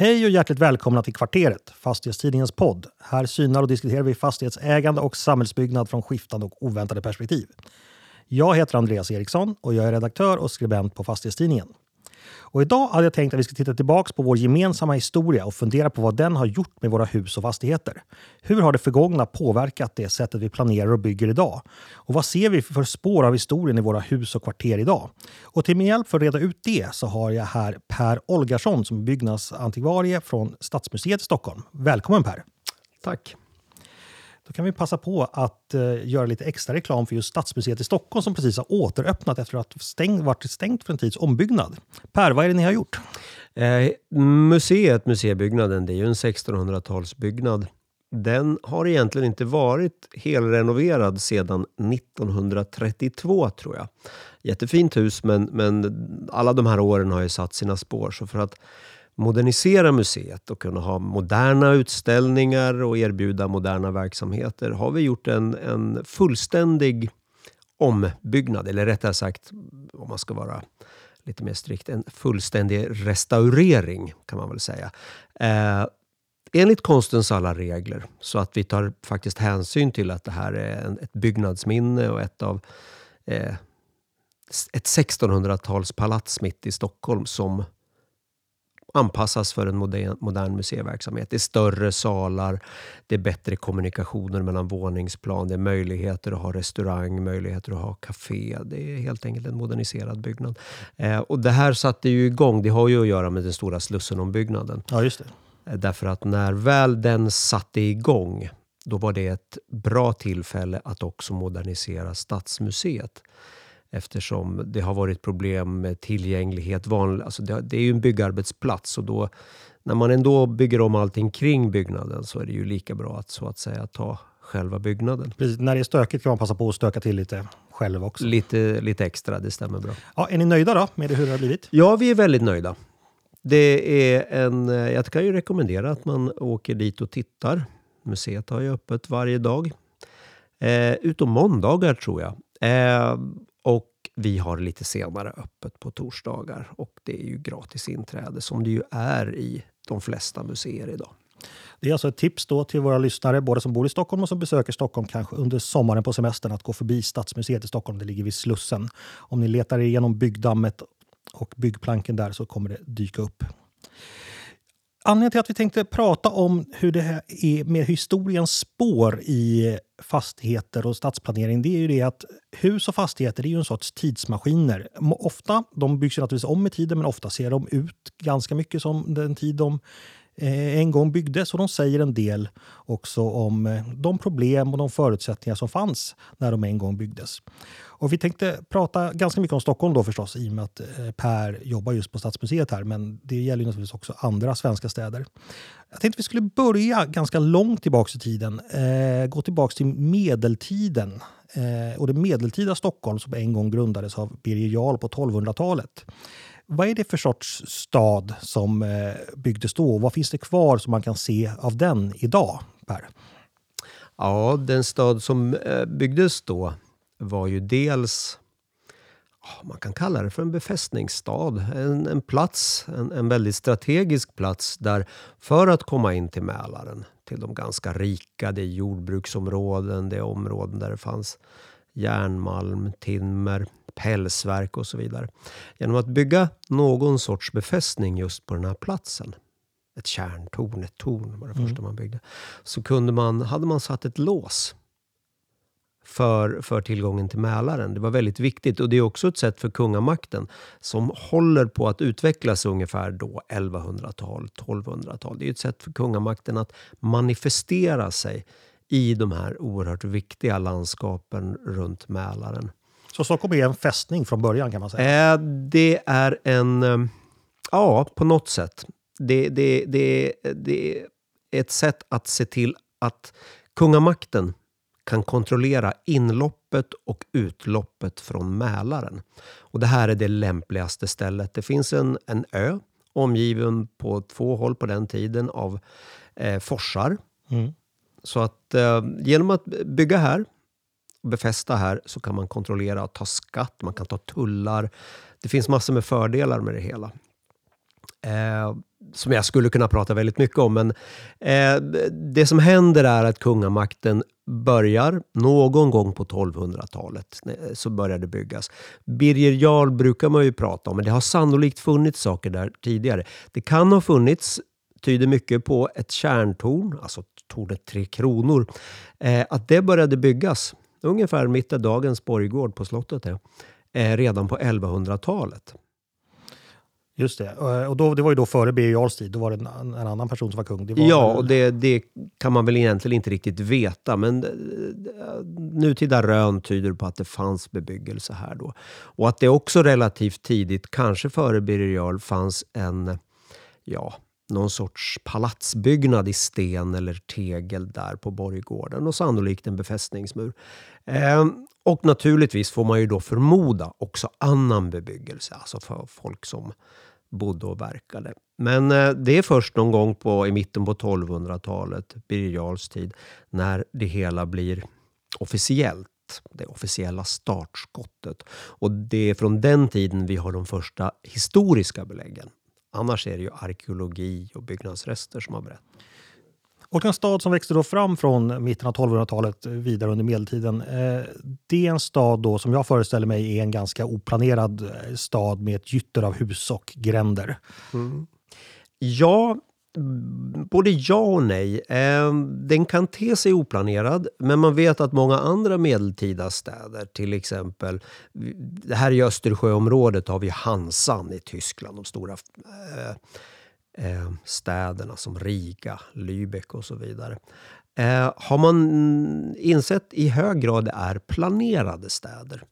Hej och hjärtligt välkomna till Kvarteret, Fastighetstidningens podd. Här synar och diskuterar vi fastighetsägande och samhällsbyggnad från skiftande och oväntade perspektiv. Jag heter Andreas Eriksson och jag är redaktör och skribent på Fastighetstidningen. Och idag hade jag tänkt att vi ska titta tillbaka på vår gemensamma historia och fundera på vad den har gjort med våra hus och fastigheter. Hur har det förgångna påverkat det sättet vi planerar och bygger idag? Och vad ser vi för spår av historien i våra hus och kvarter idag? Och till min hjälp för att reda ut det så har jag här Per Olgarsson som är byggnadsantikvarie från Stadsmuseet i Stockholm. Välkommen Per! Tack! Då kan vi passa på att eh, göra lite extra reklam för just Stadsmuseet i Stockholm som precis har återöppnat efter att ha varit stängt för en tids ombyggnad. Per, vad är det ni har gjort? Eh, museet, museibyggnaden, det är ju en 1600-talsbyggnad. Den har egentligen inte varit helrenoverad sedan 1932 tror jag. Jättefint hus men, men alla de här åren har ju satt sina spår. Så för att modernisera museet och kunna ha moderna utställningar och erbjuda moderna verksamheter har vi gjort en, en fullständig ombyggnad, eller rättare sagt, om man ska vara lite mer strikt, en fullständig restaurering kan man väl säga. Eh, enligt konstens alla regler, så att vi tar faktiskt hänsyn till att det här är en, ett byggnadsminne och ett av eh, ett 1600-talspalats mitt i Stockholm som anpassas för en modern, modern museiverksamhet. Det är större salar, det är bättre kommunikationer mellan våningsplan, det är möjligheter att ha restaurang, möjligheter att ha café. Det är helt enkelt en moderniserad byggnad. Eh, och det här satte ju igång, det har ju att göra med den stora Slussenombyggnaden. Ja, just det. Eh, därför att när väl den satte igång, då var det ett bra tillfälle att också modernisera Stadsmuseet eftersom det har varit problem med tillgänglighet. Vanlig, alltså det, det, är ju en byggarbetsplats och då, när man ändå bygger om allting kring byggnaden så är det ju lika bra att så att säga ta själva byggnaden. Precis, när det är stökigt kan man passa på att stöka till lite själv också. Lite, lite extra, det stämmer bra. Ja, är ni nöjda då med hur det har blivit? Ja, vi är väldigt nöjda. Det är en, jag kan ju rekommendera att man åker dit och tittar. Museet har ju öppet varje dag. Eh, utom måndagar tror jag. Eh, och vi har lite senare öppet på torsdagar och det är ju gratis inträde som det ju är i de flesta museer idag. Det är alltså ett tips då till våra lyssnare, både som bor i Stockholm och som besöker Stockholm kanske under sommaren på semestern, att gå förbi Stadsmuseet i Stockholm. Det ligger vid Slussen. Om ni letar igenom byggdammet och byggplanken där så kommer det dyka upp. Anledningen till att vi tänkte prata om hur det här är med historiens spår i fastigheter och stadsplanering, det är ju det att hus och fastigheter är ju en sorts tidsmaskiner. Ofta, de byggs ju naturligtvis om med tiden, men ofta ser de ut ganska mycket som den tid de Eh, en gång byggdes och de säger en del också om eh, de problem och de förutsättningar som fanns när de en gång byggdes. Och vi tänkte prata ganska mycket om Stockholm då förstås i och med att eh, Per jobbar just på Stadsmuseet här, men det gäller ju naturligtvis också andra svenska städer. Jag tänkte vi skulle börja ganska långt tillbaka i tiden, eh, gå tillbaka till medeltiden eh, och det medeltida Stockholm som en gång grundades av Birger Jarl på 1200-talet. Vad är det för sorts stad som eh, byggdes då? Vad finns det kvar som man kan se av den idag, Per? Ja, den stad som eh, byggdes då var ju dels man kan kalla det för en befästningsstad. En, en plats, en, en väldigt strategisk plats där för att komma in till Mälaren, till de ganska rika, det är jordbruksområden, det är områden där det fanns järnmalm, timmer, pälsverk och så vidare. Genom att bygga någon sorts befästning just på den här platsen ett kärntorn, ett torn var det första mm. man byggde. Så kunde man, hade man satt ett lås för, för tillgången till Mälaren. Det var väldigt viktigt och det är också ett sätt för kungamakten som håller på att utvecklas ungefär då 1100-tal, 1200-tal. Det är ett sätt för kungamakten att manifestera sig i de här oerhört viktiga landskapen runt Mälaren. Så Stockholm är en fästning från början kan man säga? Eh, det är en... Eh, ja, på något sätt. Det, det, det, det är ett sätt att se till att kungamakten kan kontrollera inloppet och utloppet från Mälaren. Och det här är det lämpligaste stället. Det finns en, en ö omgiven på två håll på den tiden av eh, forsar. Mm. Så att eh, genom att bygga här och befästa här så kan man kontrollera och ta skatt, man kan ta tullar. Det finns massor med fördelar med det hela. Eh, som jag skulle kunna prata väldigt mycket om. Men eh, det som händer är att kungamakten börjar någon gång på 1200-talet. Eh, så börjar det byggas. Birger Jarl brukar man ju prata om, men det har sannolikt funnits saker där tidigare. Det kan ha funnits, tyder mycket på, ett kärntorn, alltså tornet Tre Kronor. Eh, att det började byggas ungefär mitt där dagens borggård på slottet är, eh, redan på 1100-talet. Just det. Eh, och då, det var ju då före Birger Jarls tid. Då var det en, en, annan person som var kung. Var ja, och det, det, kan man väl egentligen inte riktigt veta. Men eh, nutida rön tyder på att det fanns bebyggelse här då. Och att det också relativt tidigt, kanske före Birger Jarl, fanns en, ja, någon sorts palatsbyggnad i sten eller tegel där på borggården och sannolikt en befästningsmur. Eh, och naturligtvis får man ju då förmoda också annan bebyggelse, alltså för folk som bodde och verkade. Men eh, det är först någon gång på, i mitten på 1200-talet, Birger Jarls tid, när det hela blir officiellt. Det officiella startskottet. Och det är från den tiden vi har de första historiska beläggen. Annars är det ju arkeologi och byggnadsrester som har berättat. Och en stad som växte då fram från mitten av 1200-talet vidare under medeltiden. Eh, det är en stad då som jag föreställer mig är en ganska oplanerad eh, stad med ett gytter av hus och gränder. Mm. Ja, både ja och nej. Ehm, den kan te sig oplanerad, men man vet att många andra medeltida städer, till exempel här i Östersjöområdet har vi Hansan i Tyskland, de stora eh, ehm, städerna som Riga, Lübeck och så vidare. Ehm, har man insett i hög grad är planerade städer.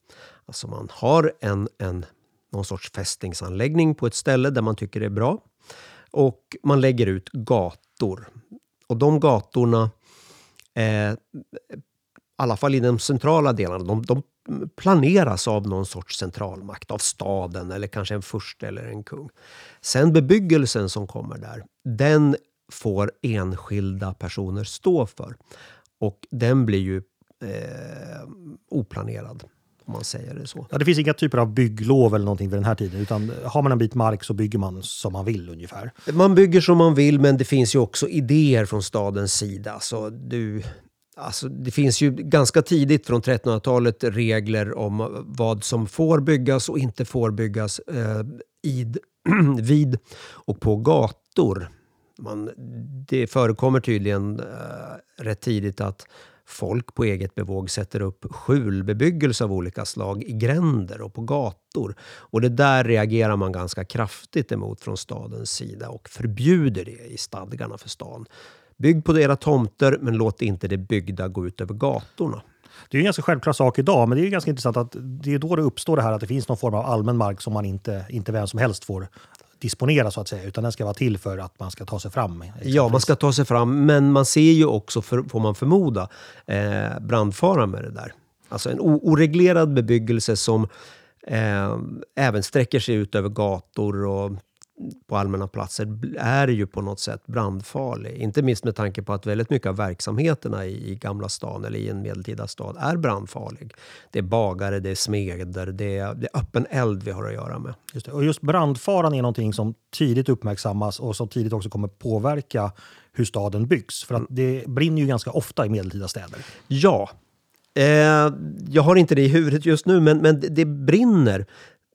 Alltså man har en, en, någon sorts fästningsanläggning på ett ställe där man tycker det är bra. Och man lägger ut gator. Och de gatorna, eh, i alla fall i de centrala delarna, de, de planeras av någon sorts centralmakt, av staden eller kanske en furste eller en kung. Sen bebyggelsen som kommer där, den får enskilda personer stå för. Och den blir ju eh, oplanerad. Om man säger det så. Ja, det finns inga typer av bygglov eller någonting vid den här tiden. Utan har man en bit mark så bygger man som man vill ungefär. Man bygger som man vill men det finns ju också idéer från stadens sida. Så du, Alltså, det finns ju ganska tidigt från 1300-talet regler om vad som får byggas och inte får byggas eh, id, vid och på gator. Man, det förekommer tydligen eh, rätt tidigt att folk på eget bevåg sätter upp skjulbebyggelse av olika slag i gränder och på gator. Och det där reagerar man ganska kraftigt emot från stadens sida och förbjuder det i stadgarna för stan. Bygg på era tomter, men låt inte det byggda gå ut över gatorna. Det är en ganska självklar sak idag, men det är ganska intressant att det är då det uppstår det här att det finns någon form av allmän mark som man inte, inte vem som helst får disponera så att säga, utan den ska vara till för att man ska ta sig fram. Exempelvis. Ja, man ska ta sig fram, men man ser ju också, för, får man förmoda, eh, brandfara med det där. Alltså en oreglerad bebyggelse som eh, även sträcker sig ut över gator och på allmänna platser är ju på något sätt brandfarlig. Inte minst med tanke på att väldigt mycket av verksamheterna i, i Gamla stan eller i en medeltida stad är brandfarlig. Det är bagare, det är smeder, det är, det är öppen eld vi har att göra med. Just det. Och just brandfaran är någonting som tidigt uppmärksammas och som tidigt också kommer påverka hur staden byggs. För att det brinner ju ganska ofta i medeltida städer. Ja, Eh, jag har inte det i huvudet just nu, men, men det brinner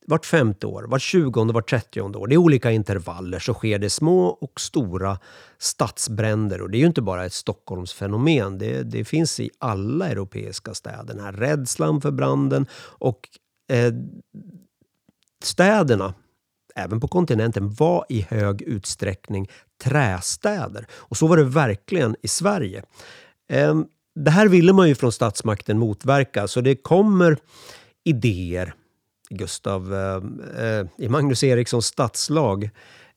vart femte år, vart tjugonde, vart trettionde år. Det är olika intervaller så sker det små och stora stadsbränder. Och det är ju inte bara ett Stockholmsfenomen. Det, det finns i alla europeiska städer. Den här rädslan för branden och eh, städerna även på kontinenten, var i hög utsträckning trästäder. Och så var det verkligen i Sverige. Eh, det här ville man ju från statsmakten motverka, så det kommer idéer Gustav, eh, eh, i Magnus Erikssons stadslag.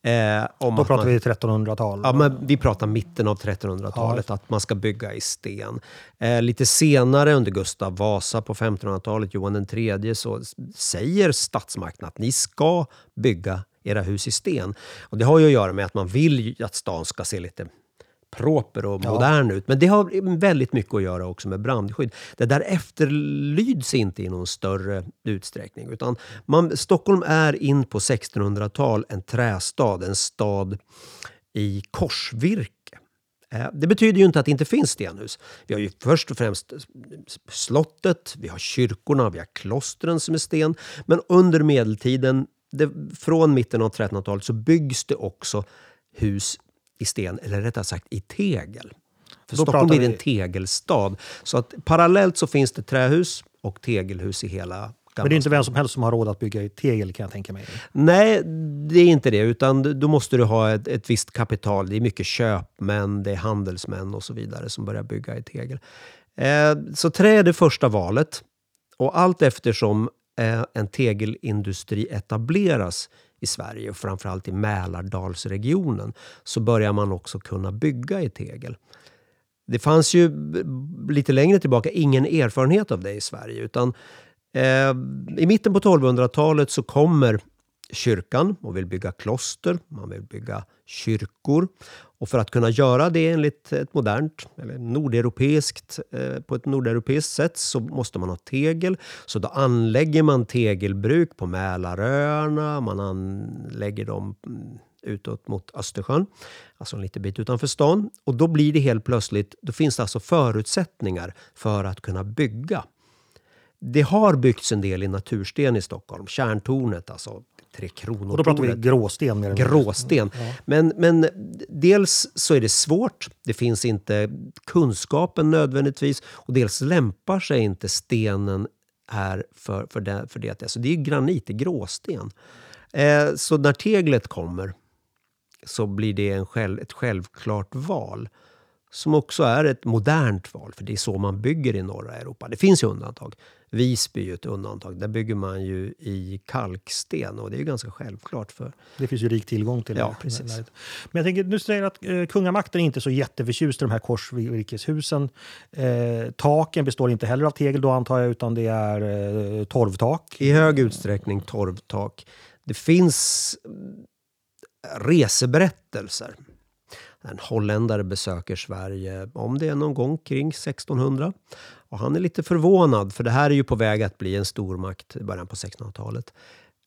Eh, om Då pratar man, vi 1300-tal? Ja, men vi pratar mitten av 1300-talet, ja. att man ska bygga i sten. Eh, lite senare under Gustav Vasa på 1500-talet, Johan III, så säger statsmakten att ni ska bygga era hus i sten. Och Det har ju att göra med att man vill att stan ska se lite proper och Ja. modern ut. Men det har väldigt mycket att göra också med brandskydd. Det där efterlyds inte i någon större utsträckning. Utan man, Stockholm är in på 1600-tal en trästad, en stad i korsvirke. Eh, Det betyder ju inte att det inte finns stenhus. Vi har ju först och främst slottet, vi har kyrkorna, vi har klostren som är sten. Men under medeltiden, det, från mitten av 1300-talet, så byggs det också hus i sten, eller rättare sagt i tegel. För Då Stockholm blir vi- en tegelstad. Så att parallellt så finns det trähus och tegelhus i hela Men det är inte vem som helst som har råd att bygga i tegel kan jag tänka mig. Nej, det är inte det. Utan då måste du ha ett, ett visst kapital. Det är mycket köpmän, det är handelsmän och så vidare som börjar bygga i tegel. Eh, så trä är det första valet. Och allt eftersom eh, en tegelindustri etableras i Sverige och framförallt i Mälardalsregionen så börjar man också kunna bygga i tegel. Det fanns ju lite längre tillbaka ingen erfarenhet av det i Sverige. utan eh, I mitten på 1200-talet så kommer kyrkan och vill bygga kloster, man vill bygga kyrkor. Och för att kunna göra det enligt ett modernt, eller nordeuropeiskt, eh, på ett nordeuropeiskt sätt så måste man ha tegel. Så då anlägger man tegelbruk på Mälaröarna, man anlägger dem mm, utåt mot Östersjön, alltså en liten bit utanför stan. Och då blir det helt plötsligt, då finns det alltså förutsättningar för att kunna bygga. Det har byggts en del i natursten i Stockholm. Kärntornet, alltså Tre Kronor. Och då pratar vi gråsten. Mer. Gråsten. Men, men dels så är det svårt. Det finns inte kunskapen nödvändigtvis. Och dels lämpar sig inte stenen här för, för, det, för det. Alltså det är granit, det är gråsten. Eh, så när teglet kommer så blir det en själv, ett självklart val. Som också är ett modernt val, för det är så man bygger i norra Europa. Det finns ju undantag. Visby är ju ett undantag. Där bygger man ju i kalksten och det är ju ganska självklart. för Det finns ju rik tillgång till Ja, det. precis. Men jag tänker, du säger att eh, kungamakten är inte så jätteförtjust i de här korsvirkeshusen. Eh, taken består inte heller av tegel då antar jag, utan det är eh, torvtak. I hög utsträckning torvtak. Det finns mm, reseberättelser. En holländare besöker Sverige, om det är någon gång kring 1600. Och han är lite förvånad, för det här är ju på väg att bli en stormakt i början på 1600-talet.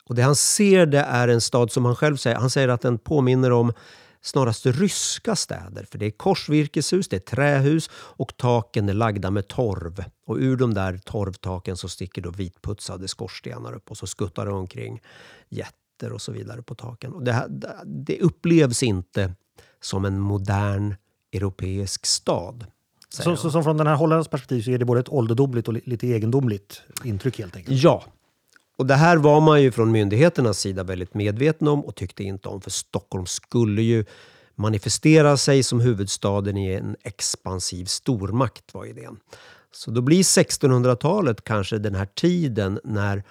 Och det han ser det är en stad som han själv säger, han säger att den påminner om snarast ryska städer. För det är korsvirkeshus, det är trähus och taken är lagda med torv. Och ur de där torvtaken så sticker då vitputsade skorstenar upp och så skuttar det omkring jätter och så vidare på taken. Och det, här, det upplevs inte som en modern europeisk stad. Så, så, som från den här holländers perspektiv så är det både ett ålderdomligt och li- lite egendomligt intryck helt enkelt. Ja. Och det här var man ju från myndigheternas sida väldigt medveten om och tyckte inte om. För Stockholm skulle ju manifestera sig som huvudstaden i en expansiv stormakt var idén. Så då blir 1600-talet kanske den här tiden när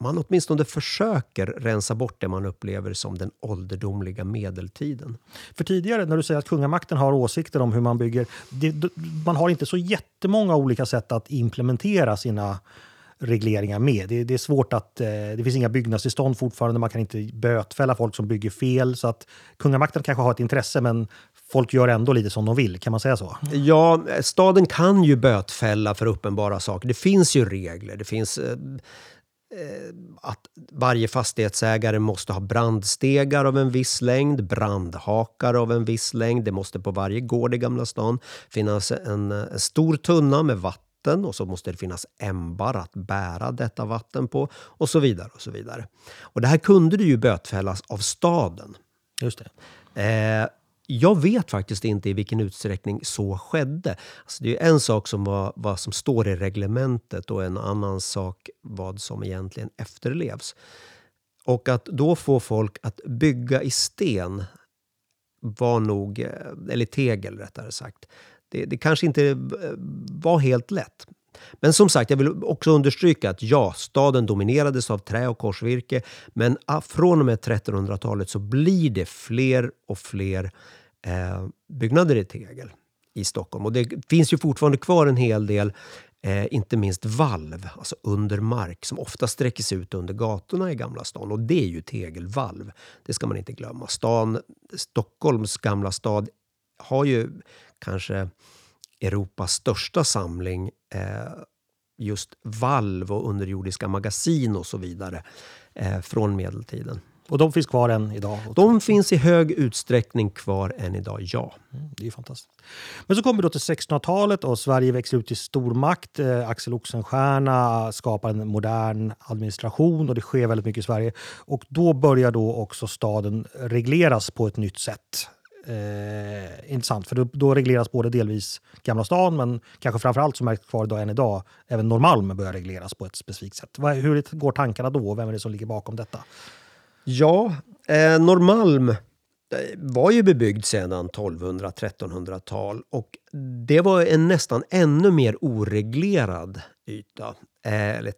man åtminstone försöker rensa bort det man upplever som den ålderdomliga medeltiden. För tidigare när du säger att kungamakten har åsikter om hur man bygger, det, man har inte så jättemånga olika sätt att implementera sina regleringar med. Det, det är svårt att, eh, det finns inga byggnadstillstånd fortfarande, man kan inte bötfälla folk som bygger fel. Så att kungamakten kanske har ett intresse men folk gör ändå lite som de vill, kan man säga så? Ja, staden kan ju bötfälla för uppenbara saker. Det finns ju regler. Det finns eh, att varje fastighetsägare måste ha brandstegar av en viss längd, brandhakar av en viss längd. Det måste på varje gård i Gamla stan finnas en, eh, en stor tunna med vatten och så måste det finnas ämbar att bära detta vatten på och så vidare. och så vidare. Och det här kunde det ju bötfällas av staden. Just det. Eh, jag vet faktiskt inte i vilken utsträckning så skedde. Alltså det är en sak som var, vad som står i reglementet och en annan sak vad som egentligen efterlevs. Och att då få folk att bygga i sten var nog, eh, eller tegel rättare sagt, det, det kanske inte eh, var helt lätt. Men som sagt, jag vill också understryka att ja, staden dominerades av trä och korsvirke. Men ah, från och med 1300-talet så blir det fler och fler eh, byggnader i tegel i Stockholm. Och det finns ju fortfarande kvar en hel del, eh, inte minst valv, alltså under mark, som ofta sträcker sig ut under gatorna i Gamla stan. Och det är ju tegelvalv. Det ska man inte glömma. Stan, Stockholms gamla stad har ju kanske Europas största samling eh, just valv och underjordiska magasin och så vidare eh, från medeltiden. Och de finns kvar än idag? De finns i hög utsträckning kvar än idag, ja. Mm, det är fantastiskt. Men så kommer vi då till 1600-talet och Sverige växer ut till stormakt. Eh, Axel Oxenstierna skapar en modern administration och det sker väldigt mycket i Sverige. Och då börjar då också staden regleras på ett nytt sätt. Eh, intressant, för då, då, regleras både delvis Gamla stan men kanske framförallt som märks kvar idag än idag, även Norrmalm börjar regleras på ett specifikt sätt. Hur går tankarna då? Vem är det som ligger bakom detta? Ja, eh, Norrmalm eh, var ju bebyggd sedan 1200-1300-tal och det var en nästan ännu mer oreglerad yta. Eh,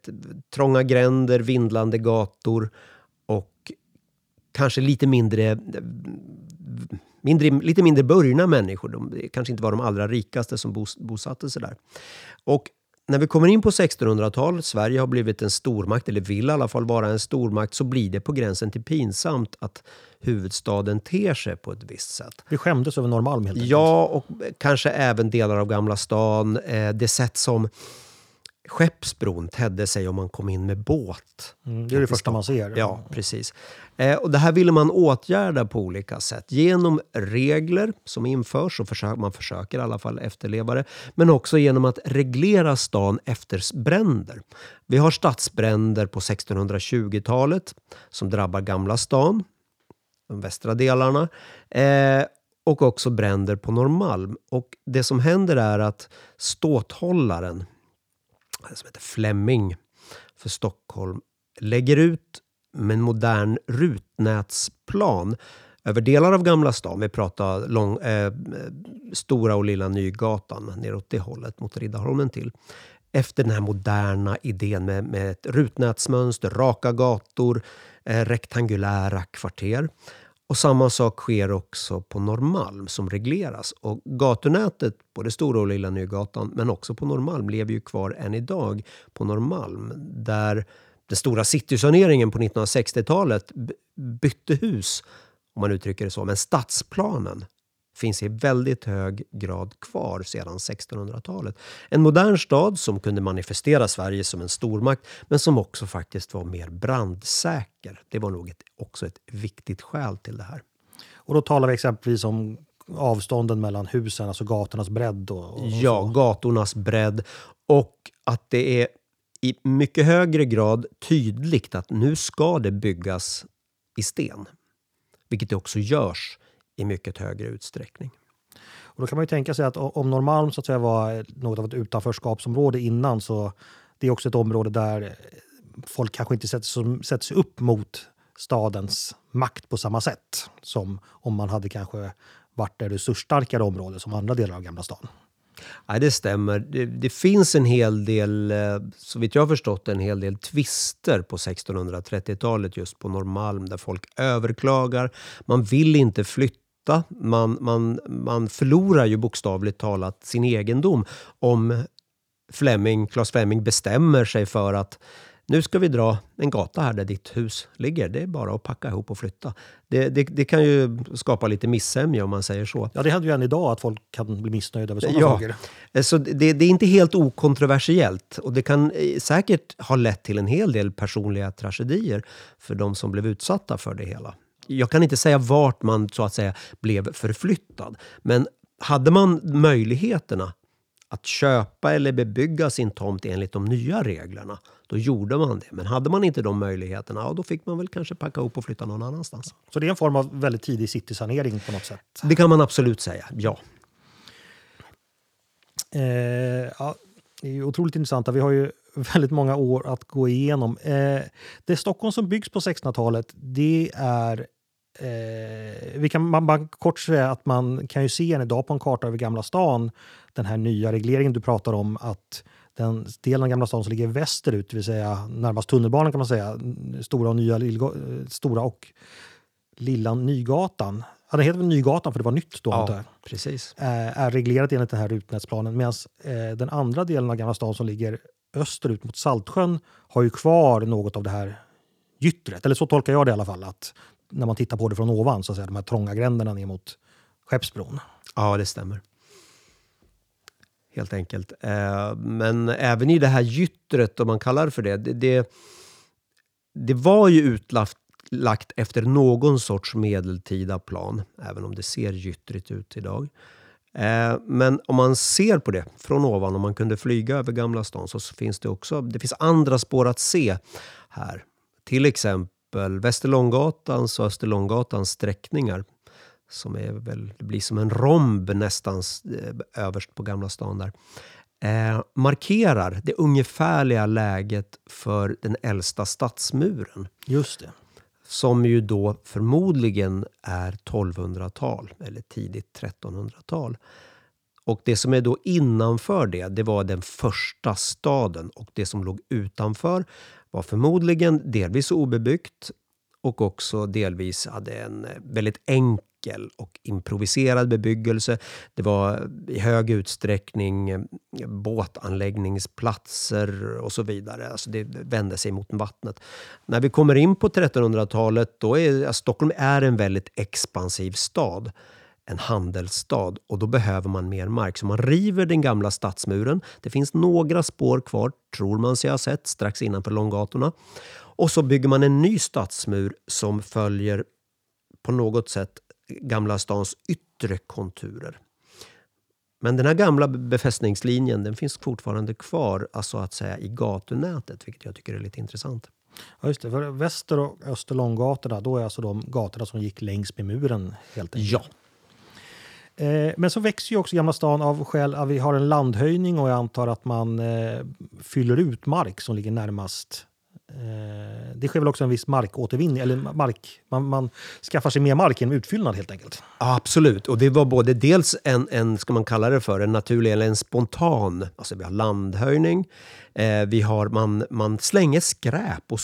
trånga gränder, vindlande gator och kanske lite mindre, eh, mindre, lite mindre burna människor. De kanske inte var de allra rikaste som bos, bosatte sig där. Och när vi kommer in på 1600-talet, Sverige har blivit en stormakt, eller vill i alla fall vara en stormakt, så blir det på gränsen till pinsamt att huvudstaden ter sig på ett visst sätt. Vi skämdes över Norrmalm helt enkelt. Ja, och kanske även delar av Gamla stan. Eh, det sätt som Skeppsbron tedde sig om man kom in med båt. Mm, det är det första man ser. Ja, precis. Eh, och det här ville man åtgärda på olika sätt. Genom regler som införs, och försök, man försöker i alla fall efterleva det. Men också genom att reglera stan efter bränder. Vi har stadsbränder på 1620-talet som drabbar Gamla stan, de västra delarna. Eh, och också bränder på Norrmalm. Och det som händer är att ståthållaren som heter Flemming för Stockholm lägger ut med en modern rutnätsplan över delar av Gamla stan. Vi pratar lång, eh, Stora och Lilla Nygatan neråt det hållet mot Riddarholmen till. Efter den här moderna idén med, med ett rutnätsmönster, raka gator, eh, rektangulära kvarter. Och samma sak sker också på Norrmalm som regleras. Och gatunätet, både Stora och Lilla Nygatan, men också på Norrmalm, lever ju kvar än idag på Norrmalm. Där den stora citysaneringen på 1960-talet bytte hus, om man uttrycker det så. Men stadsplanen finns i väldigt hög grad kvar sedan 1600-talet. En modern stad som kunde manifestera Sverige som en stormakt men som också faktiskt var mer brandsäker. Det var nog ett, också ett viktigt skäl till det här. Och då talar vi exempelvis om avstånden mellan husen, alltså gatornas bredd? Och, och ja, gatornas bredd. Och att det är i mycket högre grad tydligt att nu ska det byggas i sten. Vilket det också görs i mycket högre utsträckning. Och då kan man ju tänka sig att om Norrmalm så att säga var något av ett utanförskapsområde innan så det är också ett område där folk kanske inte sätter, sätter sig upp mot stadens makt på samma sätt som om man hade kanske varit det resursstarkare område som andra delar av Gamla stan. Nej, det stämmer. Det, det, finns en hel del, eh, så vitt jag har förstått en hel del tvister på 1630-talet just på Norrmalm där folk överklagar. Man vill inte flytta man, man, man förlorar ju bokstavligt talat sin egendom om Fleming, Claes Fleming bestämmer sig för att nu ska vi dra en gata här där ditt hus ligger. Det är bara att packa ihop och flytta. Det, det, det kan ju skapa lite missämja om man säger så. Ja, det händer ju än idag att folk kan bli missnöjda över sådana ja. frågor. Så det, det, är inte helt okontroversiellt och det kan eh, säkert ha lett till en hel del personliga tragedier för de som blev utsatta för det hela. Jag kan inte säga vart man så att säga blev förflyttad, men hade man möjligheterna att köpa eller bebygga sin tomt enligt de nya reglerna, då gjorde man det. Men hade man inte de möjligheterna, ja, då fick man väl kanske packa ihop och flytta någon annanstans. Så det är en form av väldigt tidig citysanering på något sätt? Det kan man absolut säga, ja. Eh, ja det är otroligt intressant. Vi har ju väldigt många år att gå igenom. Eh, det Stockholm som byggs på 1600-talet, det är Eh, vi kan man bara kort säga att man kan ju se än idag på en karta över Gamla stan den här nya regleringen du pratar om att den delen av Gamla stan som ligger västerut, det vill säga närmast tunnelbanan kan man säga, Stora och, nya, Stora och Lilla Nygatan. Ja, den heter väl Nygatan för det var nytt då? Ja, precis. Eh, är reglerat enligt den här utnätsplanen. Medan eh, den andra delen av Gamla stan som ligger österut mot Saltsjön har ju kvar något av det här gyttret. Eller så tolkar jag det i alla fall. Att när man tittar på det från ovan, så att säga, de här trånga gränderna ner mot Skeppsbron. Ja, det stämmer. Helt enkelt. Eh, men även i det här gyttret, om man kallar det för det, det, det, det var ju utlagt efter någon sorts medeltida plan, även om det ser gyttrigt ut idag. Eh, men om man ser på det från ovan, om man kunde flyga över Gamla stan, så finns det också det finns andra spår att se här. Till exempel Västerlånggatans och Österlånggatans sträckningar som är väl, det blir som en romb nästan eh, överst på Gamla stan där. Eh, markerar det ungefärliga läget för den äldsta stadsmuren. Just det. Som ju då förmodligen är 1200-tal eller tidigt 1300-tal. Och det som är då innanför det, det var den första staden. Och det som låg utanför var förmodligen delvis obebyggt och också delvis hade en eh, väldigt enkel och improviserad bebyggelse. Det var i hög utsträckning eh, båtanläggningsplatser och så vidare. Alltså det vände sig mot vattnet. När vi kommer in på 1300-talet, då är Stockholm är en väldigt expansiv stad en handelsstad och då behöver man mer mark. Så man river den gamla stadsmuren. Det finns några spår kvar, tror man sig ha sett, strax innanför Långgatorna. Och så bygger man en ny stadsmur som följer på något sätt Gamla stans yttre konturer. Men den här gamla befästningslinjen den finns fortfarande kvar alltså att säga, i gatunätet, vilket jag tycker är lite intressant. Ja, just det. För Väster och Österlånggatorna, då är alltså de gatorna som gick längs med muren helt enkelt. Ja. Eh, men så växer ju också Gamla stan av skäl att vi har en landhöjning och jag antar att man eh, fyller ut mark som ligger närmast Eh, det sker väl också en viss markåtervinning, eller mark, man, man skaffar sig mer mark genom utfyllnad helt enkelt? absolut, och det var både dels en, en, ska man kalla det för, en naturlig eller en spontan, alltså vi har landhöjning, eh, vi har, man, man slänger skräp och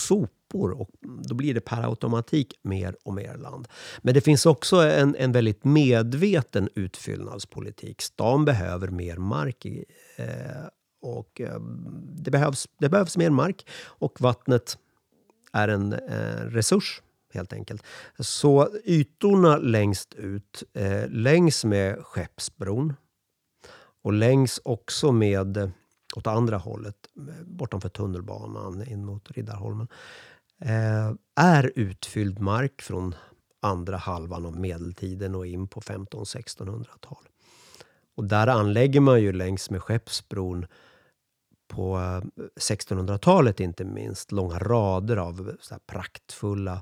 sopor och då blir det per automatik mer och mer land. Men det finns också en, en väldigt medveten utfyllnadspolitik. Stan behöver mer mark eh, och eh, det, behövs, det behövs mer mark och vattnet är en eh, resurs helt enkelt. Så ytorna längst ut, eh, längs med Skeppsbron och längs också med, eh, åt andra hållet, bortanför tunnelbanan in mot Riddarholmen, eh, Eh, är utfylld mark från andra halvan av medeltiden och in på 1500-1600-tal. Och där anlägger man ju längs med Skeppsbron på eh, 1600-talet inte minst långa rader av så praktfulla,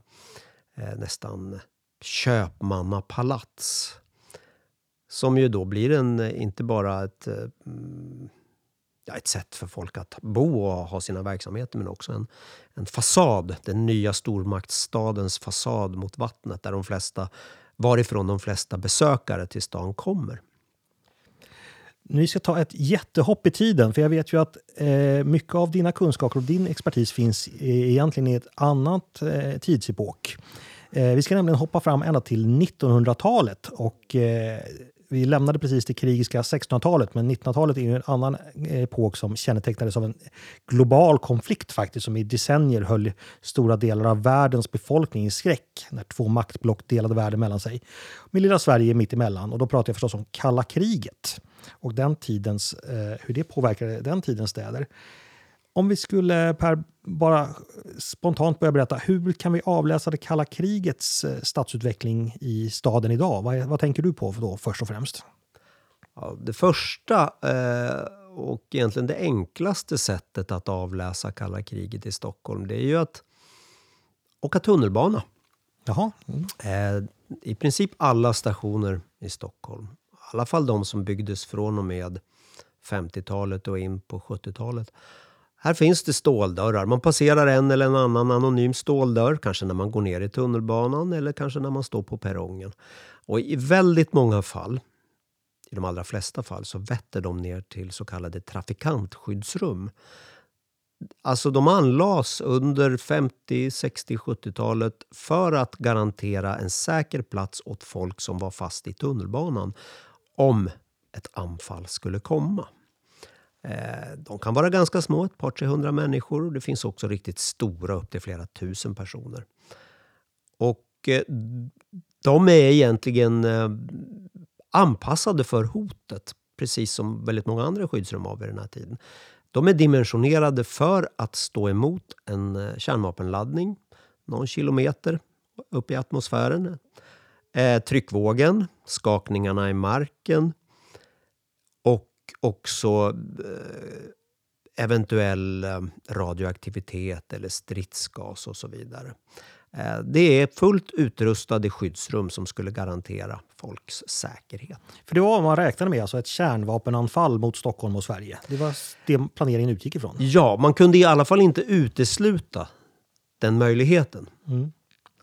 eh, nästan köpmannapalats. Som ju då blir en, eh, inte bara ett, eh, mm, ja, ett sätt för folk att bo och ha sina verksamheter men också en, en fasad. Den nya stormaktsstadens fasad mot vattnet där de flesta, varifrån de flesta besökare till stan kommer. Vi ska ta ett jättehopp i tiden, för jag vet ju att eh, mycket av dina kunskaper och din expertis finns egentligen i ett annat eh, tidsepok. Eh, vi ska nämligen hoppa fram ända till 1900-talet och eh, vi lämnade precis det krigiska 1600-talet, men 1900-talet är ju en annan epok som kännetecknades av en global konflikt faktiskt, som i decennier höll stora delar av världens befolkning i skräck när två maktblock delade världen mellan sig. Med lilla Sverige mitt emellan. Och då pratar jag förstås om kalla kriget och den tidens, eh, hur det påverkade den tidens städer. Om vi skulle Per bara spontant börja berätta, hur kan vi avläsa det kalla krigets eh, stadsutveckling i staden idag? Vad, vad tänker du på då först och främst? Ja, det första eh, och egentligen det enklaste sättet att avläsa kalla kriget i Stockholm, det är ju att åka tunnelbana. Jaha. Mm. Eh, I princip alla stationer i Stockholm i alla fall de som byggdes från och med 50-talet och in på 70-talet. Här finns det ståldörrar. Man passerar en eller en annan anonym ståldörr, kanske när man går ner i tunnelbanan eller kanske när man står på perrongen. Och i väldigt många fall, i de allra flesta fall, så vetter de ner till så kallade trafikantskyddsrum. Alltså de anlades under 50, 60, 70-talet för att garantera en säker plats åt folk som var fast i tunnelbanan om ett anfall skulle komma. Eh, de kan vara ganska små, ett par 300 människor. Det finns också riktigt stora, upp till flera tusen personer. Och eh, de är egentligen eh, anpassade för hotet, precis som väldigt många andra skyddsrum har vid den här tiden. De är dimensionerade för att stå emot en kärnvapenladdning någon kilometer upp i atmosfären. Tryckvågen, skakningarna i marken också eh, eventuell eh, radioaktivitet eller stridsgas och så vidare. Eh, det är fullt utrustade skyddsrum som skulle garantera folks säkerhet. För det var vad man räknade med, alltså ett kärnvapenanfall mot Stockholm och Sverige. Det var det planeringen utgick ifrån. Ja, man kunde i alla fall inte utesluta den möjligheten. Mm.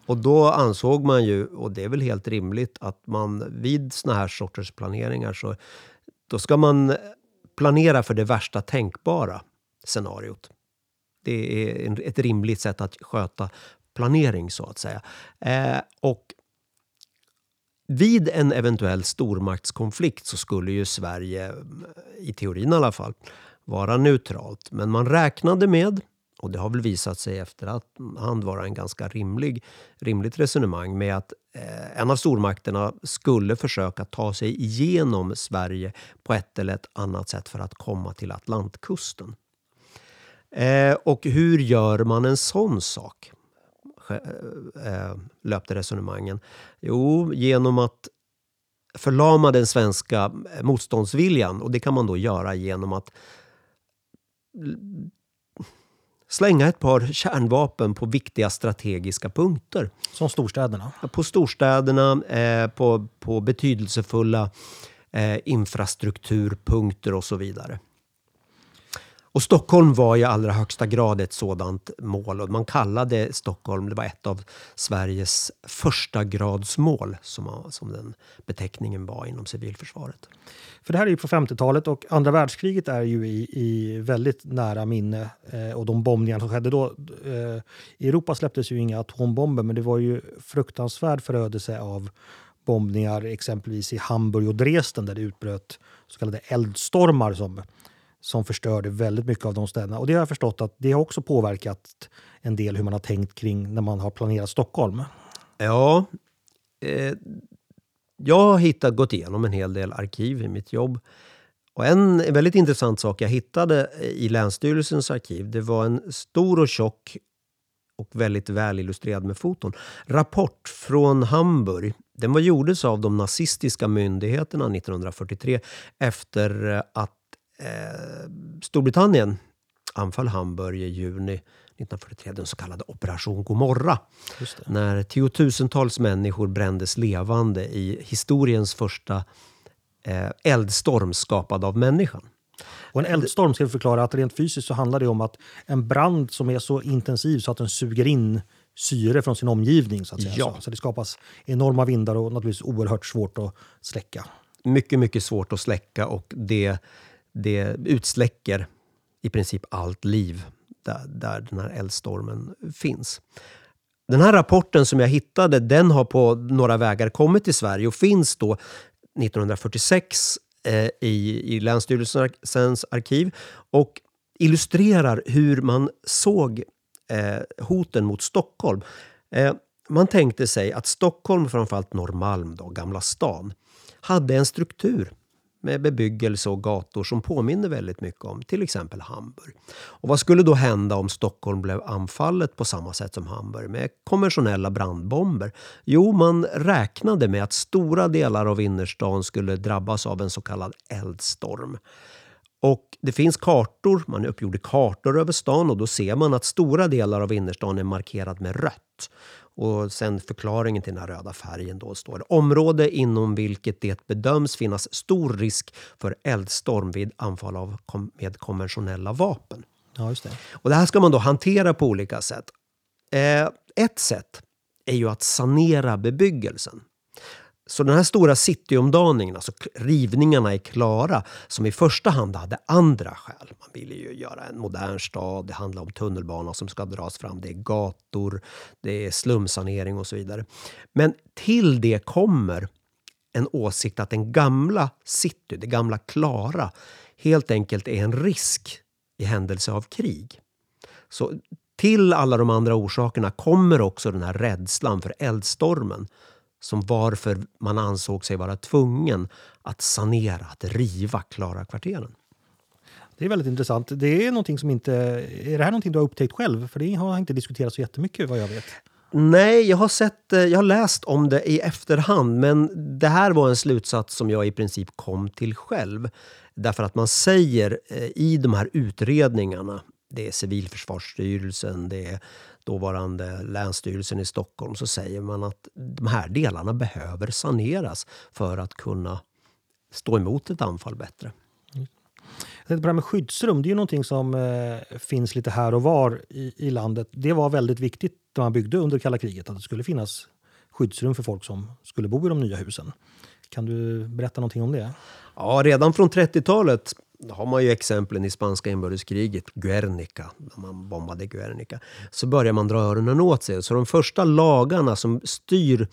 Och då ansåg man ju, och det är väl helt rimligt, att man vid såna här sorters planeringar så då ska man planera för det värsta tänkbara scenariot. Det är ett rimligt sätt att sköta planering så att säga. Eh, och vid en eventuell stormaktskonflikt så skulle ju Sverige, i teorin i alla fall, vara neutralt. Men man räknade med, och det har väl visat sig efterhand vara en ganska rimlig, rimligt resonemang med att eh, en av stormakterna skulle försöka ta sig igenom Sverige på ett eller ett annat sätt för att komma till Atlantkusten. Eh, och hur gör man en sån sak? Eh, löpte resonemangen. Jo, genom att förlama den svenska motståndsviljan. Och det kan man då göra genom att slänga ett par kärnvapen på viktiga strategiska punkter. Som storstäderna? På storstäderna, eh, på, på betydelsefulla eh, infrastrukturpunkter och så vidare. Och Stockholm var i allra högsta grad ett sådant mål. Och man kallade Stockholm, det var ett av Sveriges första gradsmål som, som den beteckningen var inom civilförsvaret. För det här är ju på 50-talet och andra världskriget är ju i, i väldigt nära minne. Eh, och de bombningar som skedde då. Eh, I Europa släpptes ju inga atombomber men det var ju fruktansvärd förödelse av bombningar exempelvis i Hamburg och Dresden där det utbröt så kallade eldstormar som som förstörde väldigt mycket av de städerna. Och det har jag förstått att det har också påverkat en del hur man har tänkt kring när man har planerat Stockholm. Ja, eh, jag har hittat, gått igenom en hel del arkiv i mitt jobb. Och en väldigt intressant sak jag hittade i Länsstyrelsens arkiv, det var en stor och tjock och väldigt väl illustrerad med foton. Rapport från Hamburg. Den var gjordes av de nazistiska myndigheterna 1943 efter att eh, Storbritannien anföll Hamburg i juni 1943, den så kallade Operation Gomorra. När tiotusentals människor brändes levande i historiens första eh, eldstorm skapad av människan. Och en eldstorm ska vi förklara att rent fysiskt så handlar det om att en brand som är så intensiv så att den suger in syre från sin omgivning. Så, att säga. Ja. Så, det skapas enorma vindar och naturligtvis oerhört svårt att släcka. Mycket, mycket svårt att släcka och det det utsläcker i princip allt liv där, där den här eldstormen finns. Den här rapporten som jag hittade den har på några vägar kommit till Sverige och finns då 1946 eh, i, i Länsstyrelsens arkiv och illustrerar hur man såg eh, hoten mot Stockholm. Eh, man tänkte sig att Stockholm, framförallt Norrmalm, då, Gamla stan, hade en struktur med bebyggelse och gator som påminner väldigt mycket om till exempel Hamburg. Och vad skulle då hända om Stockholm blev anfallet på samma sätt som Hamburg med konventionella brandbomber? Jo, man räknade med att stora delar av innerstan skulle drabbas av en så kallad eldstorm. Och Det finns kartor, man uppgjorde kartor över stan och då ser man att stora delar av innerstan är markerad med rött. Och sen förklaringen till den här röda färgen då står det område inom vilket det bedöms finnas stor risk för eldstorm vid anfall av, med konventionella vapen. Ja, just det. Och det här ska man då hantera på olika sätt. Eh, ett sätt är ju att sanera bebyggelsen. Så den här stora cityomdaningen, alltså rivningarna är klara, som i första hand hade andra skäl. Man ville ju göra en modern stad, det handlar om tunnelbana som ska dras fram, det är gator, det är slumsanering och så vidare. Men till det kommer en åsikt att den gamla city, det gamla Klara, helt enkelt är en risk i händelse av krig. Så till alla de andra orsakerna kommer också den här rädslan för eldstormen som varför man ansåg sig vara tvungen att sanera, att riva Klara-kvarteren. Det är väldigt intressant. Det är, någonting som inte, är det här någonting du har upptäckt själv? För det har inte diskuterats så jättemycket vad jag vet. Nej, jag har, sett, eh, jag har läst om det i efterhand men det här var en slutsats som jag i princip kom till själv. Därför att man säger eh, i de här utredningarna, det är Civilförsvarsstyrelsen, det är dåvarande Länsstyrelsen i Stockholm, så säger man att de här delarna behöver saneras för att kunna stå emot ett anfall bättre. Det här med skyddsrum, det är ju någonting som eh, finns lite här och var i, i landet. Det var väldigt viktigt när man byggde under kalla kriget att det skulle finnas skyddsrum för folk som skulle bo i de nya husen. Kan du berätta någonting om det? Ja, redan från 30-talet då har man ju exemplen i spanska inbördeskriget, Guernica, när man bombade Guernica. Så börjar man dra öronen åt sig. Så de första lagarna som styr,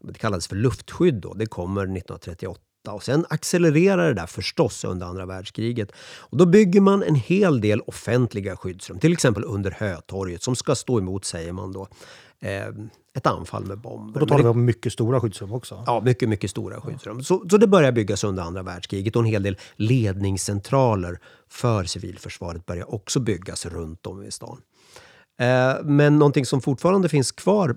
det kallades för luftskydd då, det kommer 1938 och sen accelererar det där förstås under andra världskriget. Och då bygger man en hel del offentliga skyddsrum, till exempel under Hötorget som ska stå emot, säger man då, eh, ett anfall med bomber. Och då talar vi om mycket stora skyddsrum också? Ja, mycket, mycket stora skyddsrum. Så, så det börjar byggas under andra världskriget och en hel del ledningscentraler för civilförsvaret börjar också byggas runt om i stan. Eh, men någonting som fortfarande finns kvar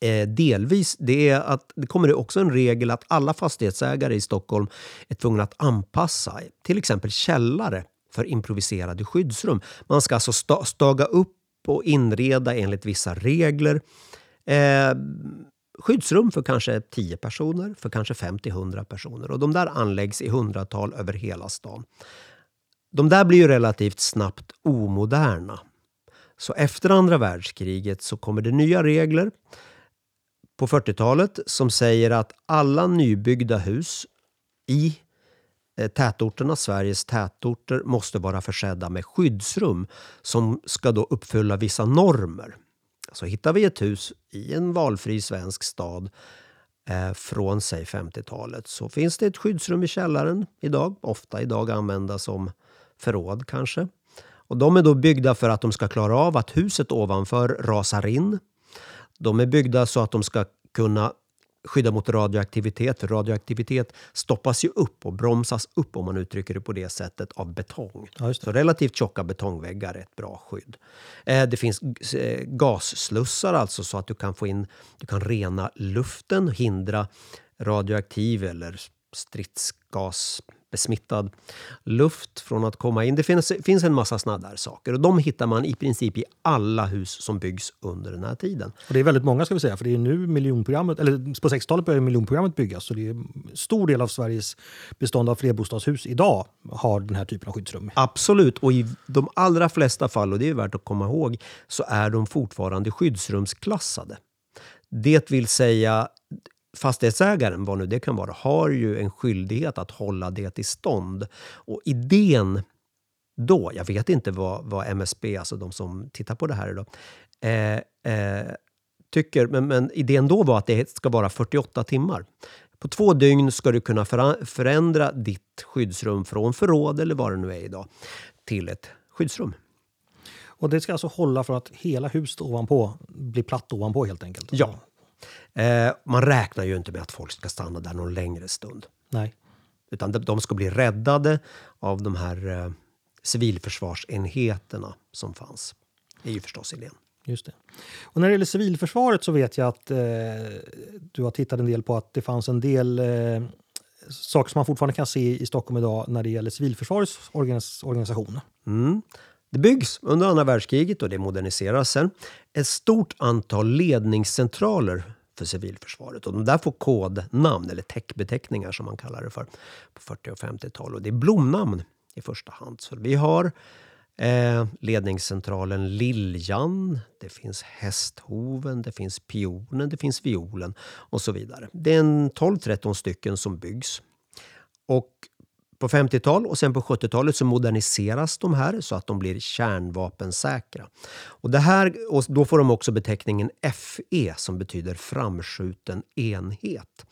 eh, delvis, det är att det kommer också en regel att alla fastighetsägare i Stockholm är tvungna att anpassa till exempel källare för improviserade skyddsrum. Man ska alltså sta staga upp och inreda enligt vissa regler. Eh, skyddsrum för kanske 10 personer, för kanske 50-100 personer. Och de där anläggs i hundratal över hela stan. De där blir ju relativt snabbt omoderna. Så efter andra världskriget så kommer det nya regler på 40-talet som säger att alla nybyggda hus i eh, tätorterna, Sveriges tätorter, måste vara försedda med skyddsrum som ska då uppfylla vissa normer. Så hittar vi ett hus i en valfri svensk stad eh, från säg 50-talet så finns det ett skyddsrum i källaren idag, ofta idag använda som förråd kanske. Och de är då byggda för att de ska klara av att huset ovanför rasar in de är byggda så att de ska kunna skydda mot radioaktivitet. För radioaktivitet stoppas ju upp och bromsas upp om man uttrycker det på det sättet av betong. Ja, så relativt tjocka betongväggar är ett bra skydd. Eh, det finns eh, gasslussar alltså så att du kan få in, du kan rena luften, hindra radioaktiv eller stridsgas besmittad luft från att komma in. Det finns, finns en massa såna där saker och de hittar man i princip i alla hus som byggs under den här tiden. Och det är väldigt många ska vi säga, för det är nu miljonprogrammet, eller på 60-talet började miljonprogrammet byggas så det är en stor del av Sveriges bestånd av flerbostadshus idag har den här typen av skyddsrum. Absolut, och i de allra flesta fall, och det är värt att komma ihåg, så är de fortfarande skyddsrumsklassade. Det vill säga fastighetsägaren, vad nu det kan vara, har ju en skyldighet att hålla det i stånd. Och idén då, jag vet inte vad, vad MSB, alltså de som tittar på det här idag, eh, eh, tycker, men, men idén då var att det ska vara 48 timmar. På två dygn ska du kunna förändra ditt skyddsrum från förråd eller vad det nu är idag till ett skyddsrum. Och det ska alltså hålla för att hela huset ovanpå blir platt ovanpå helt enkelt? Ja, Eh, man räknar ju inte med att folk ska stanna där någon längre stund. Nej. Utan de, de ska bli räddade av de här eh, civilförsvarsenheterna som fanns. Det är ju förstås idén. Just det. Och när det gäller civilförsvaret så vet jag att eh, du har tittat en del på att det fanns en del eh, saker som man fortfarande kan se i Stockholm idag när det gäller civilförsvarets organis organisation. Mm. Det byggs under andra världskriget och det moderniseras sen ett stort antal ledningscentraler för civilförsvaret. Och de där får kodnamn, eller täckbeteckningar som man kallar det för, på 40 och 50-tal. Och det är blomnamn i första hand. Så vi har eh, ledningscentralen Liljan, det finns Hästhoven, det finns Pionen, det finns Violen och så vidare. Det är en 12-13 stycken som byggs. Och på 50-tal och sen på 70-talet så moderniseras de här så att de blir kärnvapensäkra. Och det här, och då får de också beteckningen FE som betyder framskjuten enhet.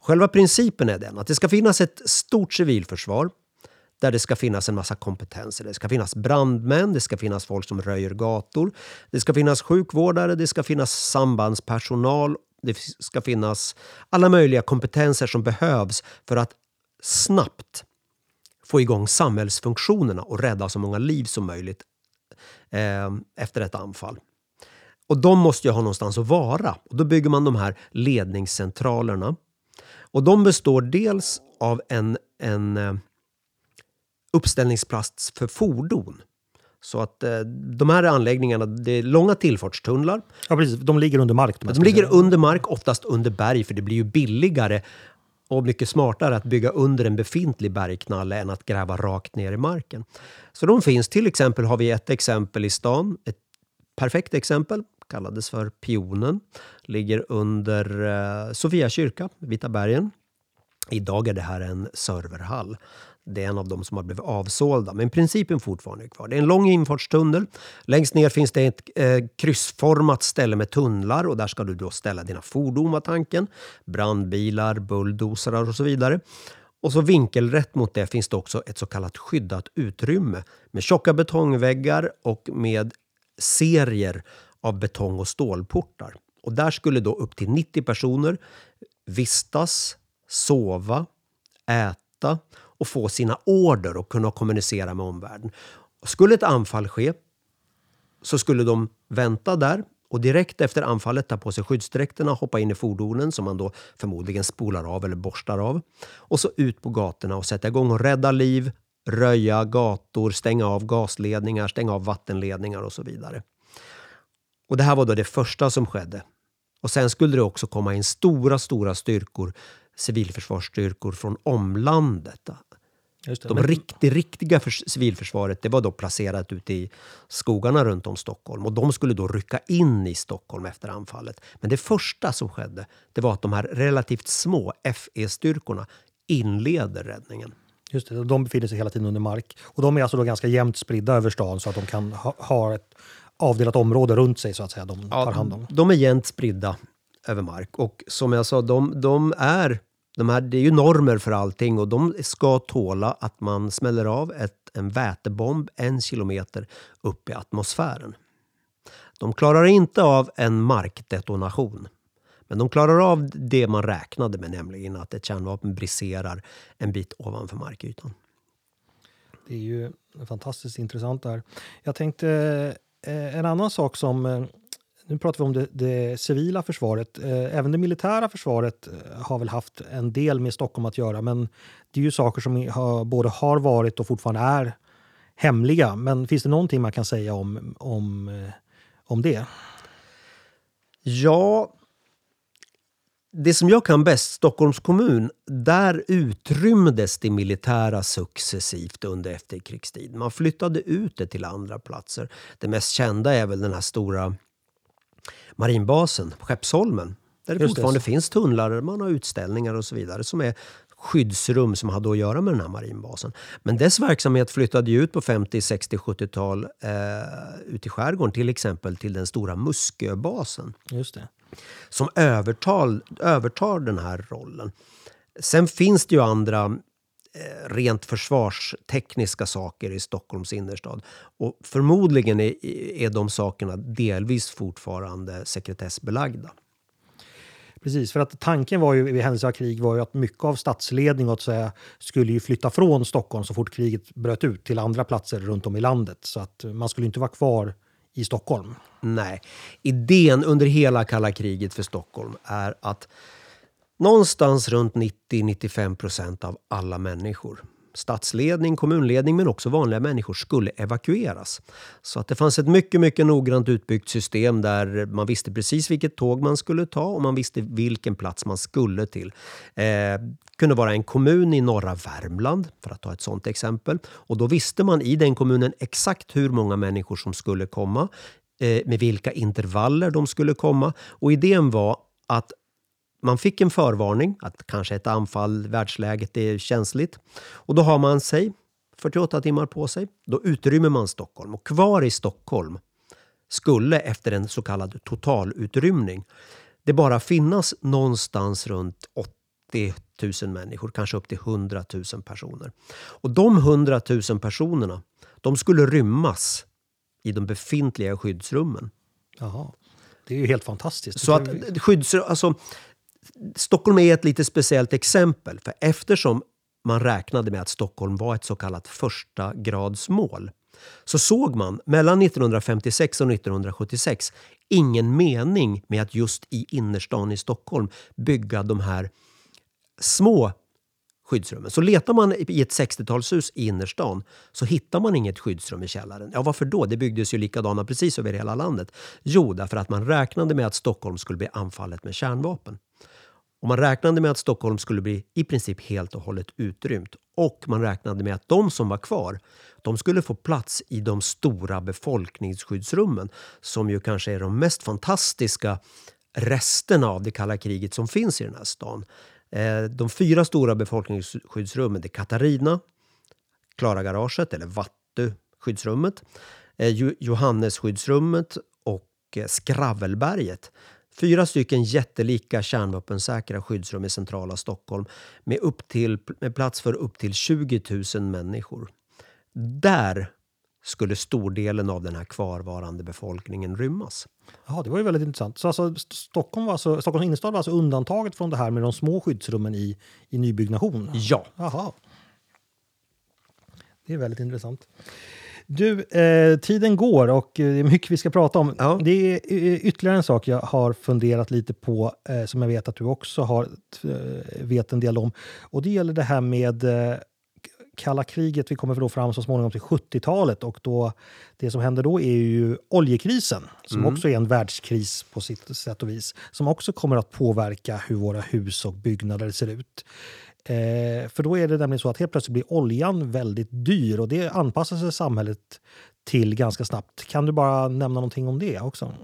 Själva principen är den att det ska finnas ett stort civilförsvar där det ska finnas en massa kompetenser. Det ska finnas brandmän, det ska finnas folk som röjer gator, det ska finnas sjukvårdare, det ska finnas sambandspersonal Det ska finnas alla möjliga kompetenser som behövs för att snabbt få igång samhällsfunktionerna och rädda så många liv som möjligt eh, efter ett anfall. Och de måste ju ha någonstans att vara. Och då bygger man de här ledningscentralerna. Och de består dels av en, en eh, uppställningsplats för fordon. Så att eh, de här anläggningarna, det är långa tillfartstunnlar. Ja, precis. De ligger under mark. De, de ligger under mark, oftast under berg, för det blir ju billigare och mycket smartare att bygga under en befintlig bergknalle än att gräva rakt ner i marken. Så de finns. Till exempel har vi ett exempel i stan, ett perfekt exempel, kallades för Pionen. Ligger under eh, Sofia kyrka, Vita bergen. Idag är det här en serverhall. Det är en av de som har blivit avsålda, men principen fortfarande är kvar. Det är en lång infartstunnel. Längst ner finns det ett eh, kryssformat ställe med tunnlar och där ska du då ställa dina fordon, var tanken. Brandbilar, bulldozrar och så vidare. Och så vinkelrätt mot det finns det också ett så kallat skyddat utrymme med tjocka betongväggar och med serier av betong och stålportar. Och där skulle då upp till 90 personer vistas, sova, äta och få sina order och kunna kommunicera med omvärlden. Skulle ett anfall ske så skulle de vänta där och direkt efter anfallet ta på sig skyddsdräkterna, hoppa in i fordonen som man då förmodligen spolar av eller borstar av. Och så ut på gatorna och sätta igång och rädda liv, röja gator, stänga av gasledningar, stänga av vattenledningar och så vidare. Och Det här var då det första som skedde. Och Sen skulle det också komma in stora, stora styrkor, civilförsvarsstyrkor från omlandet. De men... riktig, riktiga för civilförsvaret det var då placerat ute i skogarna runt om Stockholm och de skulle då rycka in i Stockholm efter anfallet. Men det första som skedde det var att de här relativt små FE-styrkorna inleder räddningen. Just det, de befinner sig hela tiden under mark. Och de är alltså då ganska jämnt spridda över stan så att de kan ha, ha ett avdelat område runt sig så att säga. De tar hand om. De är jämnt spridda över mark och som jag sa, de, de är de här, det är ju normer för allting och de ska tåla att man smäller av ett, en vätebomb en kilometer upp i atmosfären. De klarar inte av en markdetonation. Men de klarar av det man räknade med, nämligen att ett kärnvapen briserar en bit ovanför markytan. Det är ju fantastiskt intressant där. Jag tänkte eh, en annan sak som eh, nu pratar vi om det, det civila försvaret. Eh, även det militära försvaret eh, har väl haft en del med Stockholm att göra. Men det är ju saker som har, både har varit och fortfarande är hemliga. Men finns det någonting man kan säga om, om, eh, om det? Ja, det som jag kan bäst, Stockholms kommun, där utrymdes det militära successivt under efterkrigstiden. Man flyttade ut det till andra platser. Det mest kända är väl den här stora marinbasen, Skeppsholmen. Där det Just fortfarande det. finns tunnlar, man har utställningar och så vidare som är skyddsrum som hade att göra med den här marinbasen. Men dess verksamhet flyttade ut på 50, 60, 70-tal eh, ut i skärgården, till exempel till den stora Musköbasen. Just det. Som övertar, övertar den här rollen. Sen finns det ju andra rent försvarstekniska saker i Stockholms innerstad. Och förmodligen är, är de sakerna delvis fortfarande sekretessbelagda. Precis, för att tanken var ju vid händelse av krig var ju att mycket av statsledning och säga, skulle ju flytta från Stockholm så fort kriget bröt ut till andra platser runt om i landet. Så att man skulle inte vara kvar i Stockholm. Nej, idén under hela kalla kriget för Stockholm är att Någonstans runt 90-95 procent av alla människor stadsledning, kommunledning men också vanliga människor skulle evakueras. Så att det fanns ett mycket, mycket noggrant utbyggt system där man visste precis vilket tåg man skulle ta och man visste vilken plats man skulle till. Eh, kunde vara en kommun i norra Värmland, för att ta ett sådant exempel. Och då visste man i den kommunen exakt hur många människor som skulle komma, eh, med vilka intervaller de skulle komma. Och idén var att man fick en förvarning att kanske ett anfall, världsläget är känsligt. Och då har man sig 48 timmar på sig. Då utrymmer man Stockholm och kvar i Stockholm skulle efter en så kallad totalutrymning det bara finnas någonstans runt 80 000 människor, kanske upp till 100 000 personer. Och de 100 000 personerna de skulle rymmas i de befintliga skyddsrummen. Jaha. Det är ju helt fantastiskt. Så att skyddsrum, alltså, Stockholm är ett lite speciellt exempel. För eftersom man räknade med att Stockholm var ett så kallat första gradsmål så såg man mellan 1956 och 1976 ingen mening med att just i innerstan i Stockholm bygga de här små skyddsrummen. Så letar man i ett 60-talshus i innerstan så hittar man inget skyddsrum i källaren. Ja, varför då? Det byggdes ju likadana precis över hela landet. Jo, därför att man räknade med att Stockholm skulle bli anfallet med kärnvapen. Och man räknade med att Stockholm skulle bli i princip helt och hållet utrymt. Och man räknade med att de som var kvar de skulle få plats i de stora befolkningsskyddsrummen som ju kanske är de mest fantastiska resterna av det kalla kriget som finns i den här stan. Eh, de fyra stora befolkningsskyddsrummen är Katarina, Klaragaraget eller Vattu-skyddsrummet, eh, Johannesskyddsrummet och eh, Skravelberget. Fyra stycken jättelika kärnvapensäkra skyddsrum i centrala Stockholm med, upp till, med plats för upp till 20 000 människor. Där skulle stordelen av den här kvarvarande befolkningen rymmas. Ja, det var ju väldigt intressant. Så alltså, Stockholm var alltså, Stockholms innerstad var alltså undantaget från det här med de små skyddsrummen i, i nybyggnation? Ja. Jaha. Det är väldigt intressant. Du, eh, tiden går och det är mycket vi ska prata om. Ja. Det är ytterligare en sak jag har funderat lite på eh, som jag vet att du också har, eh, vet en del om. Och det gäller det här med eh, kalla kriget. Vi kommer då fram så småningom till 70-talet och då, det som händer då är ju oljekrisen som mm. också är en världskris på sitt sätt och vis. Som också kommer att påverka hur våra hus och byggnader ser ut. Eh, för då är det nämligen så att helt plötsligt blir oljan väldigt dyr och det anpassar sig samhället till ganska snabbt. Kan du bara nämna någonting om det också?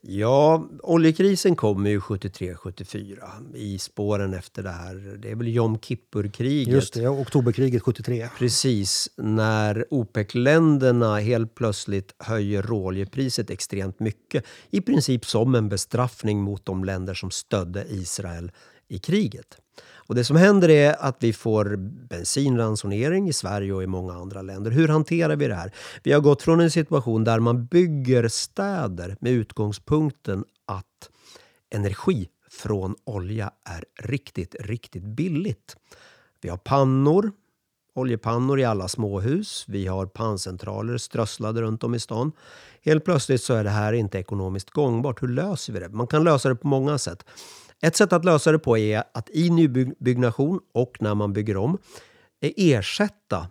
Ja, oljekrisen kommer ju 73-74 i spåren efter det här. Det är väl Jom Kippur-kriget. Just det, oktoberkriget 73. Precis, när OPEC-länderna helt plötsligt höjer råoljepriset extremt mycket. I princip som en bestraffning mot de länder som stödde Israel i kriget. Och det som händer är att vi får bensinransonering i Sverige och i många andra länder. Hur hanterar vi det här? Vi har gått från en situation där man bygger städer med utgångspunkten att energi från olja är riktigt, riktigt billigt. Vi har pannor, oljepannor i alla småhus. Vi har panncentraler strösslade runt om i stan. Helt plötsligt så är det här inte ekonomiskt gångbart. Hur löser vi det? Man kan lösa det på många sätt. Ett sätt att lösa det på är att i nybyggnation och när man bygger om eh, ersätta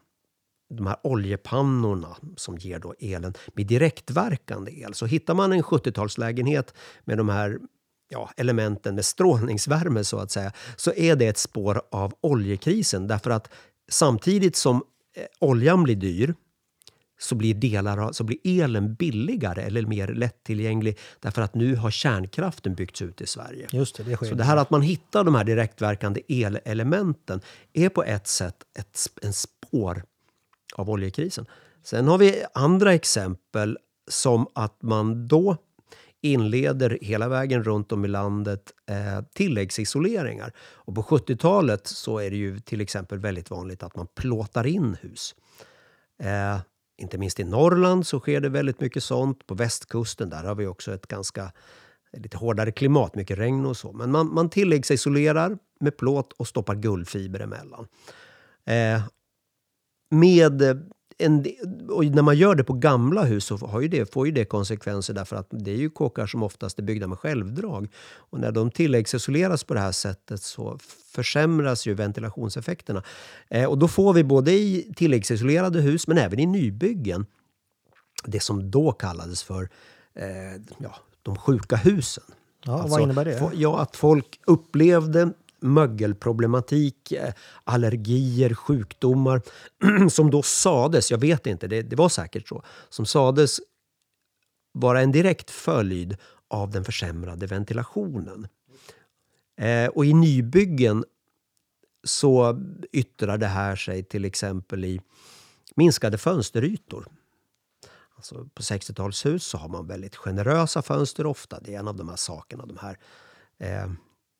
de här oljepannorna som ger då elen med direktverkande el. Så hittar man en 70-talslägenhet med de här ja, elementen med strålningsvärme så att säga, så är det ett spår av oljekrisen. Därför att samtidigt som eh, oljan blir dyr så blir, delar, så blir elen billigare eller mer lättillgänglig därför att nu har kärnkraften byggts ut i Sverige. Just det, det så det här att man hittar de här direktverkande elelementen är på ett sätt ett, en spår av oljekrisen. Sen har vi andra exempel som att man då inleder hela vägen runt om i landet eh, tilläggsisoleringar. Och på 70-talet så är det ju till exempel väldigt vanligt att man plåtar in hus. Eh, inte minst i Norrland så sker det väldigt mycket sånt. På västkusten där har vi också ett ganska lite hårdare klimat, mycket regn och så. Men man, man tilläggsisolerar med plåt och stoppar guldfiber emellan. Eh, med en, och när man gör det på gamla hus så har ju det, får ju det konsekvenser därför att det är ju kåkar som oftast är byggda med självdrag. Och när de tilläggsisoleras på det här sättet så försämras ju ventilationseffekterna. Eh, och då får vi både i tilläggsisolerade hus men även i nybyggen det som då kallades för eh, ja, de sjuka husen. Ja, alltså, vad innebär det? Ja, att folk upplevde mögelproblematik, eh, allergier, sjukdomar som då sades, jag vet inte, det, det var säkert så, som sades vara en direkt följd av den försämrade ventilationen. Eh, och i nybyggen så yttrar det här sig till exempel i minskade fönsterytor. Alltså på 60-talshus så har man väldigt generösa fönster ofta. Det är en av de här sakerna, de här eh,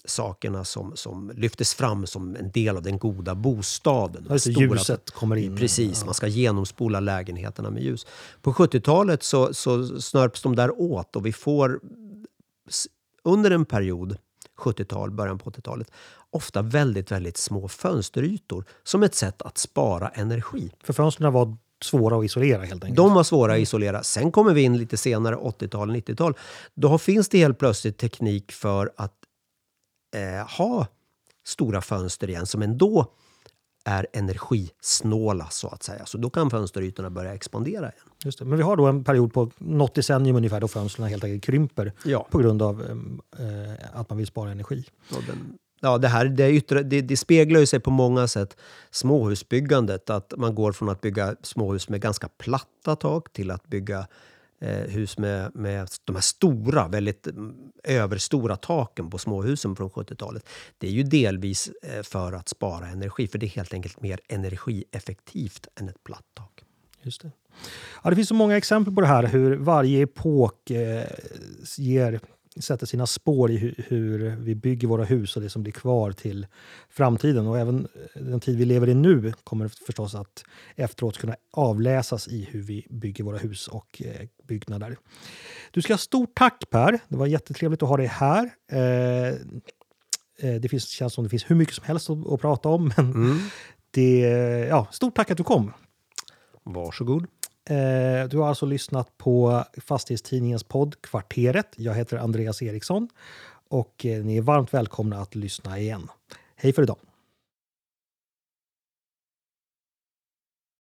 sakerna som, som lyftes fram som en del av den goda bostaden. Alltså, ljuset kommer in. Precis, ja. man ska genomspola lägenheterna med ljus. På 70-talet så, så snörps de där åt och vi får under en period, 70-tal, början på 80-talet, ofta väldigt, väldigt små fönsterytor som ett sätt att spara energi. För fönstren var svåra att isolera helt enkelt. De var svåra att isolera. Sen kommer vi in lite senare, 80-tal, 90-tal. Då finns det helt plötsligt teknik för att eh, ha stora fönster igen som ändå är energisnåla så att säga. Så då kan fönsterytorna börja expandera igen. Just det. Men vi har då en period på något decennium ungefär då fönstren helt enkelt krymper Ja. på grund av em, eh, att man vill spara energi. Den, ja, det, här, det, yttre, det, det speglar ju sig på många sätt småhusbyggandet. Att man går från att bygga småhus med ganska platta tak till att bygga eh, Eh, hus med, med de här stora, väldigt mm, överstora taken på småhusen från 70-talet. Det är ju delvis eh, för att spara energi, för det är helt enkelt mer energieffektivt än ett platt tak. Just det. Ja, det finns så många exempel på det här hur varje epok eh, ger, sätter sina spår i hur, hur vi bygger våra hus och det som blir kvar till framtiden. Och även den tid vi lever i nu kommer förstås att efteråt kunna avläsas i hur vi bygger våra hus och eh, byggnader. Du ska ha stort tack Per. Det var jättetrevligt att ha dig här. Eh, eh, det finns, känns som det finns hur mycket som helst att, att prata om. Men det, ja, stort tack att du kom. Varsågod. Eh, Du har alltså lyssnat på Fastighetstidningens podd Kvarteret. Jag heter Andreas Eriksson och eh, ni är varmt välkomna att lyssna igen. Hej för idag!